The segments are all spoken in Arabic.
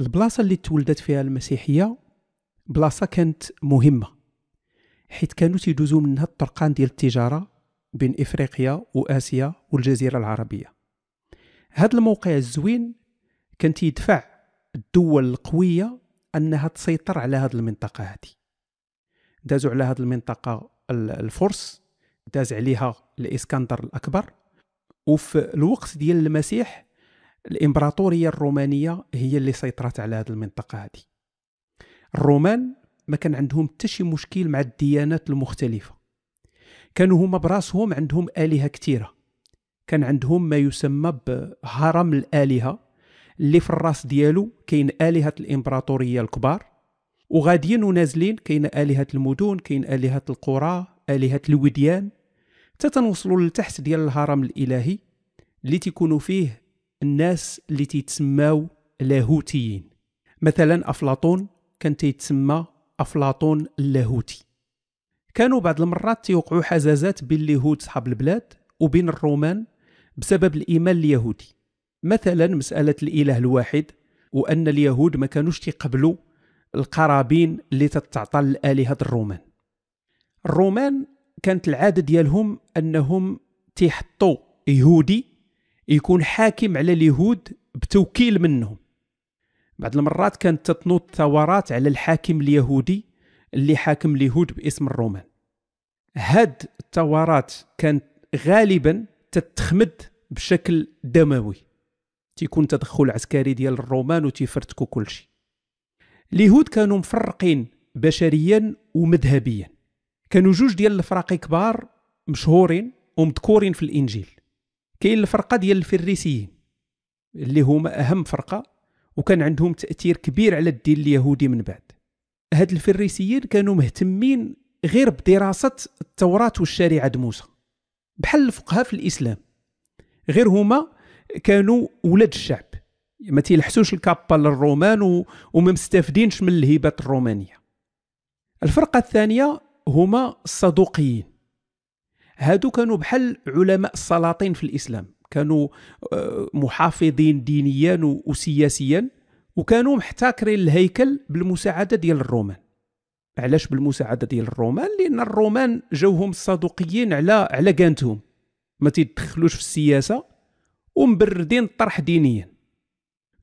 البلاصة اللي تولدت فيها المسيحية بلاصة كانت مهمة حيث كانوا تيدوزوا منها الطرقان ديال التجارة بين إفريقيا وآسيا والجزيرة العربية. هذا الموقع الزوين كان تيدفع الدول القوية أنها تسيطر على هذه المنطقة هذه دازوا على هذه المنطقة الفرس داز عليها الإسكندر الأكبر وفي الوقت ديال المسيح الإمبراطورية الرومانية هي اللي سيطرت على هذه المنطقة هذه. الرومان ما كان عندهم حتى شي مشكل مع الديانات المختلفة. كانوا هما براسهم عندهم آلهة كثيره كان عندهم ما يسمى بهرم الآلهة اللي في الرأس ديالو كاين آلهة الإمبراطورية الكبار وغاديين ونازلين كاين آلهة المدن كاين آلهة القرى آلهة الوديان. حتى تنوصلوا لتحت ديال الهرم الإلهي اللي تيكونوا فيه الناس اللي تيتسماو لاهوتيين. مثلا أفلاطون كان تيتسمى أفلاطون اللاهوتي. كانوا بعض المرات تيوقعوا حزازات بين اليهود صحاب البلاد وبين الرومان بسبب الإيمان اليهودي. مثلا مسألة الإله الواحد وأن اليهود ما كانوش تيقبلوا القرابين اللي تتعطى للالهه الرومان. الرومان كانت العادة ديالهم أنهم تيحطوا يهودي يكون حاكم على اليهود بتوكيل منهم. بعض المرات كانت تتنوض ثورات على الحاكم اليهودي اللي حاكم اليهود باسم الرومان. هاد الثورات كانت غالبا تتخمد بشكل دموي. تيكون تدخل عسكري ديال الرومان وتيفرتكوا كل شيء. اليهود كانوا مفرقين بشريا ومذهبيا. كانوا جوج ديال الفرق كبار مشهورين ومذكورين في الإنجيل. كاين الفرقة ديال الفريسيين اللي هما أهم فرقة وكان عندهم تأثير كبير على الدين اليهودي من بعد. هاد الفريسيين كانوا مهتمين غير بدراسة التوراة والشريعة موسى. بحال الفقهاء في الإسلام. غير هما كانوا ولاد الشعب. ما تيلحسوش الكابا للرومان و... وما مستافدينش من الهبات الرومانية. الفرقة الثانية هما الصدوقيين. هادو كانوا بحال علماء السلاطين في الإسلام. كانوا آه، محافظين دينيا وسياسيا وكانوا محتكرين الهيكل بالمساعدة ديال الرومان. علاش بالمساعدة ديال الرومان؟ لأن الرومان جاوهم الصدوقيين على على كانتهم ما تيدخلوش في السياسة ومبردين الطرح دينيا.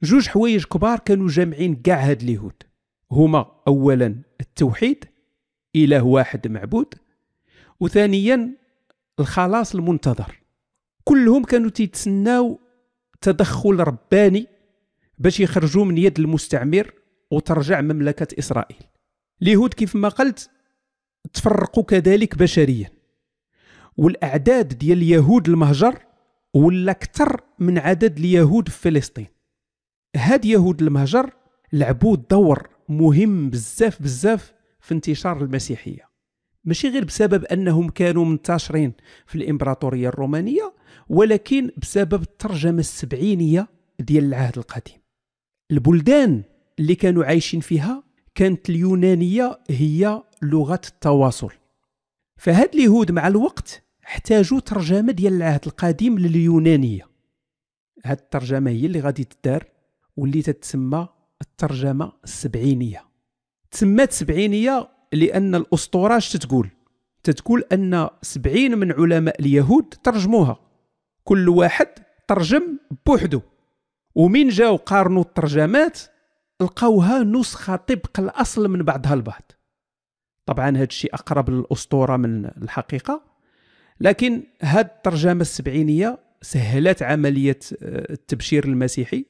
جوج حوايج كبار كانوا جامعين كاع هاد اليهود. هما اولا التوحيد إله واحد معبود وثانيا الخلاص المنتظر. كلهم كانوا تيتسناو تدخل رباني باش يخرجوا من يد المستعمر وترجع مملكة إسرائيل. اليهود كيف ما قلت تفرقوا كذلك بشريا. والأعداد ديال اليهود المهجر ولا أكثر من عدد اليهود في فلسطين. هاد يهود المهجر لعبوا دور مهم بزاف بزاف في انتشار المسيحية. ماشي غير بسبب أنهم كانوا منتشرين في الإمبراطورية الرومانية ولكن بسبب الترجمة السبعينية ديال العهد القديم. البلدان اللي كانوا عايشين فيها كانت اليونانية هي لغة التواصل. فهاد اليهود مع الوقت احتاجوا ترجمة ديال العهد القديم لليونانية. هاد الترجمة هي اللي غادي تدار واللي تتسمى الترجمة السبعينية. تسمات سبعينيه لأن الاسطوره اش تتقول تتقول أن سبعين من علماء اليهود ترجموها. كل واحد ترجم بوحدو ومين جاو قارنوا الترجمات؟ لقاوها نسخة طبق الأصل من بعضها البعض طبعا هذا الشيء أقرب للأسطورة من الحقيقة. لكن هاد الترجمة السبعينية سهلت عملية آه، التبشير المسيحي.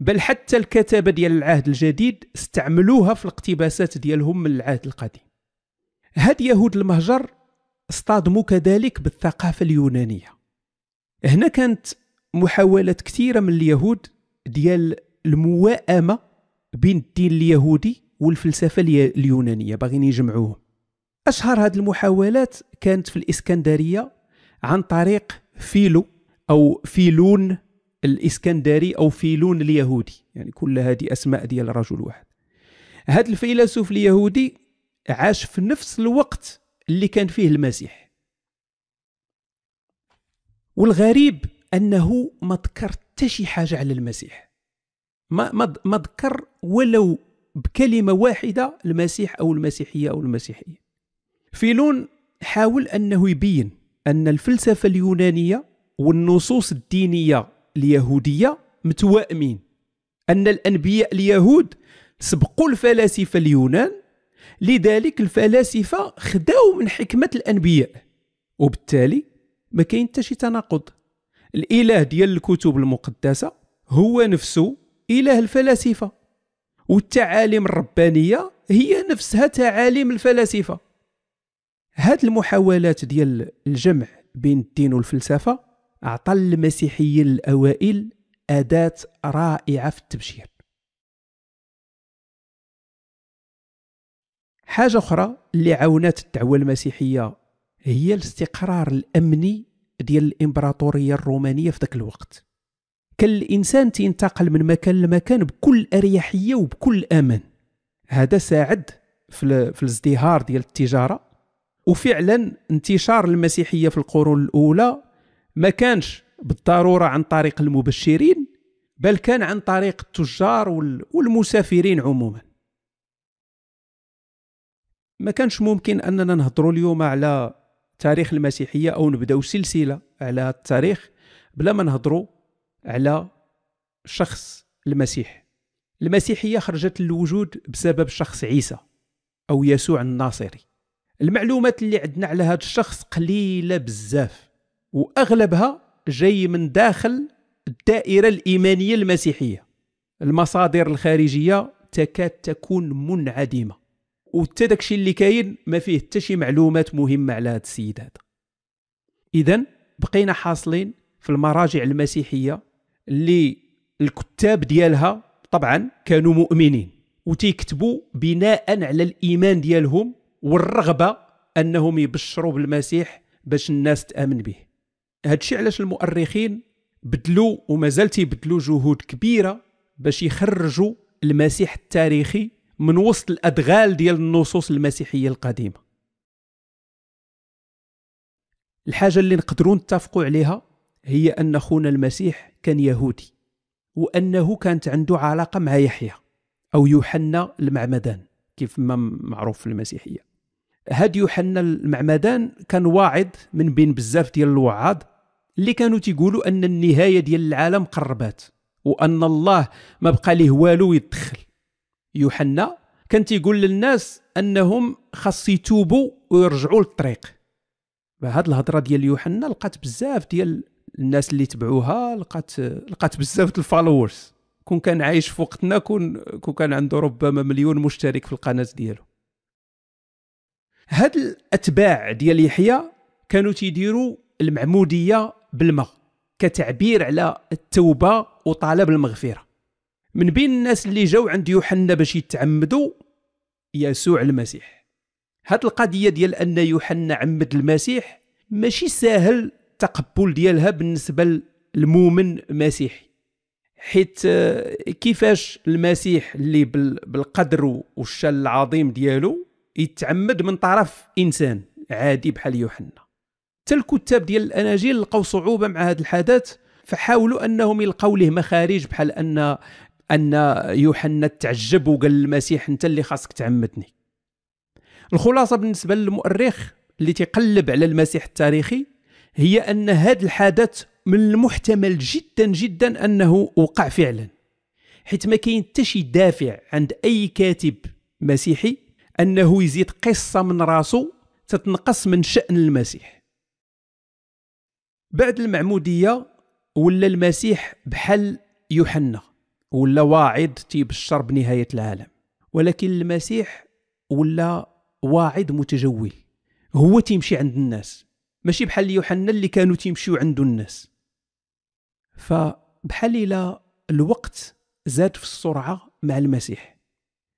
بل حتى الكتابة ديال العهد الجديد استعملوها في الاقتباسات ديالهم من العهد القديم. هاد يهود المهجر اصطدموا كذلك بالثقافة اليونانية. هنا كانت محاولات كثيرة من اليهود ديال المواءمة بين الدين اليهودي والفلسفة اليونانية باغيين يجمعوهم. أشهر هذه المحاولات كانت في الإسكندرية عن طريق فيلو أو فيلون الإسكندري أو فيلون اليهودي يعني كل هذه أسماء ديال رجل واحد. هذا الفيلسوف اليهودي عاش في نفس الوقت اللي كان فيه المسيح. والغريب أنه ما ذكر حتى شي حاجة على المسيح. ما ما ما ذكر ولو بكلمة واحدة المسيح أو المسيحية أو المسيحية. فيلون حاول أنه يبين أن الفلسفة اليونانية والنصوص الدينية اليهودية متوائمين أن الأنبياء اليهود سبقوا الفلاسفة اليونان لذلك الفلاسفة خداو من حكمة الأنبياء. وبالتالي ما كاين حتى شي تناقض. الإله ديال الكتب المقدسة هو نفسه إله الفلاسفة والتعاليم الربانية هي نفسها تعاليم الفلاسفة. هاد المحاولات ديال الجمع بين الدين والفلسفة أعطى المسيحيين الأوائل أداة رائعة في التبشير. حاجة أخرى اللي عاونت الدعوة المسيحية هي الاستقرار الأمني ديال الإمبراطورية الرومانية في ذاك الوقت. كان الإنسان تينتقل من مكان لمكان بكل أريحية وبكل أمان. هذا ساعد في, الازدهار ديال التجارة. وفعلا انتشار المسيحية في القرون الأولى ما كانش بالضرورة عن طريق المبشرين بل كان عن طريق التجار والمسافرين عموما. ما كانش ممكن أننا نهضروا اليوم على تاريخ المسيحية أو نبداو سلسلة على التاريخ بلا ما نهضروا على شخص المسيح. المسيحية خرجت للوجود بسبب شخص عيسى أو يسوع الناصري. المعلومات اللي عندنا على هذا الشخص قليلة بزاف. وأغلبها جاي من داخل الدائرة الإيمانية المسيحية. المصادر الخارجية تكاد تكون منعدمة. وحتى داكشي اللي كاين ما فيه حتى شي معلومات مهمة على هذا السيد هذا اذا بقينا حاصلين في المراجع المسيحية اللي الكتاب ديالها طبعا كانوا مؤمنين. وتيكتبوا بناء على الإيمان ديالهم والرغبة أنهم يبشروا بالمسيح باش الناس تأمن به. هادشي علاش المؤرخين بدلوا ومازال تيبدلوا جهود كبيرة باش يخرجوا المسيح التاريخي من وسط الأدغال ديال النصوص المسيحية القديمة. الحاجة اللي نقدروا نتفقوا عليها هي أن خونا المسيح كان يهودي وأنه كانت عنده علاقة مع يحيى أو يوحنا المعمدان كيف ما معروف في المسيحية. هاد يوحنا المعمدان كان واعظ من بين بزاف ديال الوعاظ اللي كانوا تيقولوا أن النهاية ديال العالم قربات وأن الله ما بقى ليه والو يتدخل يوحنا كان تيقول للناس أنهم خاص يتوبوا ويرجعوا للطريق. هاد الهضرة ديال يوحنا لقات بزاف ديال الناس اللي تبعوها لقات لقات بزاف الفالورز كون كان عايش في وقتنا كون كون كان عنده ربما مليون مشترك في القناة ديالو. هاد الأتباع ديال يحيى كانوا تيديروا المعمودية بالماء كتعبير على التوبة وطلب المغفرة. من بين الناس اللي جاو عند يوحنا باش يتعمدوا يسوع المسيح. هاد القضية ديال أن يوحنا عمد المسيح ماشي ساهل التقبل ديالها بالنسبة للمؤمن المسيحي حيت آه، كيفاش المسيح اللي بالقدر والشان العظيم ديالو يتعمد من طرف إنسان عادي بحال يوحنا. حتى الكتاب ديال الأناجيل لقاو صعوبة مع هذا الحدث فحاولوا أنهم يلقاو له مخارج بحال ان أن يوحنا تعجب وقال للمسيح أنت اللي خاصك تعمدني. الخلاصة بالنسبة للمؤرخ اللي تيقلب على المسيح التاريخي هي أن هذا الحدث من المحتمل جدا جدا أنه وقع فعلا حيت ما كاين حتى شي دافع عند أي كاتب مسيحي أنه يزيد قصة من راسه تتنقص من شأن المسيح. بعد المعمودية ولا المسيح بحال يوحنا ولا واعظ تيبشر بنهايه العالم. ولكن المسيح ولا واعظ متجول. هو تيمشي عند الناس. ماشي بحال يوحنا اللي كانوا تيمشيو عنده الناس. فبحال إلى الوقت زاد في السرعة مع المسيح.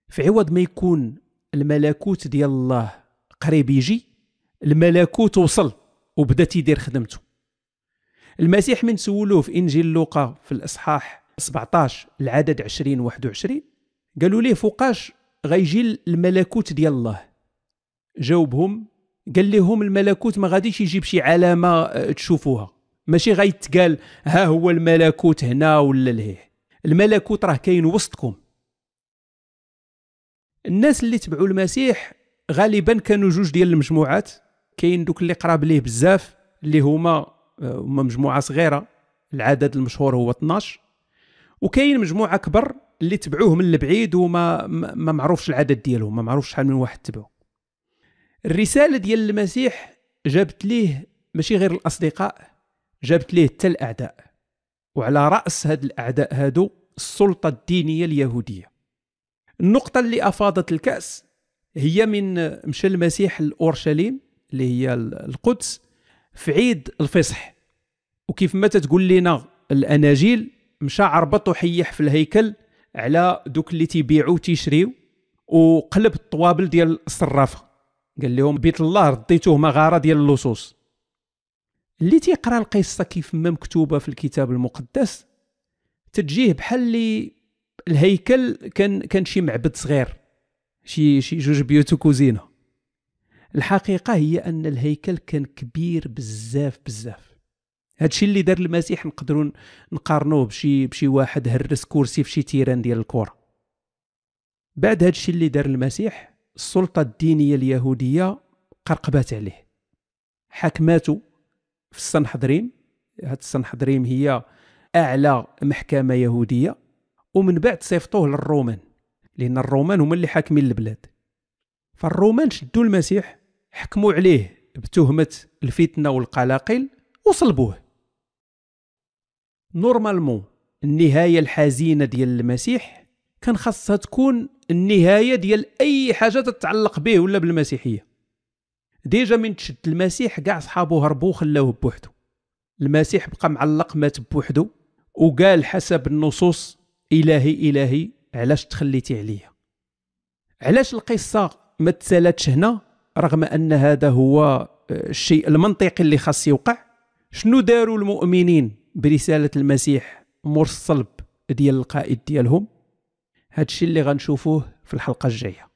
في عوض ما يكون الملكوت ديال الله قريب يجي الملكوت وصل وبدأ تيدير خدمته. المسيح من سولوه في إنجيل لوقا في الإصحاح 17 العدد 20 21 قالوا ليه فوقاش غيجي الملكوت ديال الله؟ جاوبهم قال لهم الملكوت ما غاديش يجيب شي علامة آه، تشوفوها. ماشي غيتقال ها هو الملكوت هنا ولا لهيه. الملكوت راه كاين وسطكم. الناس اللي تبعوا المسيح غالبا كانوا جوج ديال المجموعات. كاين دوك اللي قراب ليه بزاف اللي هما هما مجموعة صغيرة. العدد المشهور هو 12 وكاين مجموعة كبر اللي تبعوه من البعيد وما ما معروفش العدد ديالهم ما معروفش شحال من واحد تبعو. الرسالة ديال المسيح جابت ليه ماشي غير الأصدقاء جابت ليه حتى الأعداء. وعلى رأس هاد الأعداء هادو السلطة الدينية اليهودية. النقطة اللي أفاضت الكأس هي من مشى المسيح لاورشليم اللي هي القدس في عيد الفصح. وكيف ما تتقول لنا الأناجيل مشى عربط وحيح في الهيكل على دوك اللي تيبيعوا تيشريو وقلب الطوابل ديال الصرافة. قال لهم بيت الله رديتوه مغارة ديال اللصوص. اللي تيقرأ القصة كيف ما مكتوبة في الكتاب المقدس تجيه بحال اللي الهيكل كان كان شي معبد صغير شي شي جوج بيوت وكوزينة. الحقيقة هي أن الهيكل كان كبير بزاف بزاف. هادشي اللي دار المسيح نقدروا نقارنوه بشي بشي واحد هرس كرسي في شي تيران ديال الكره بعد هادشي اللي دار المسيح السلطة الدينية اليهودية قرقبات عليه. حكماتو في السنحدريم هاد السنحدريم هي أعلى محكمة يهودية ومن بعد صيفطوه للرومان لأن الرومان هما اللي حاكمين البلاد. فالرومان شدوا المسيح حكموا عليه بتهمة الفتنة والقلاقل وصلبوه. normalement النهاية الحزينة ديال المسيح كان خاصها تكون النهاية ديال أي حاجة تتعلق به ولا بالمسيحية. déjà من تشد المسيح كاع صحابو هربوا خلاوه بوحدو. المسيح بقى معلق مات بوحدو وقال حسب النصوص إلهي إلهي علاش تخليتي عليا؟ علاش القصة ما تسالتش هنا رغم أن هذا هو آه، الشيء المنطقي اللي خاص يوقع؟ شنو داروا المؤمنين؟ برسالة المسيح مور الصلب ديال القائد ديالهم. هادشي اللي غنشوفوه في الحلقة الجاية.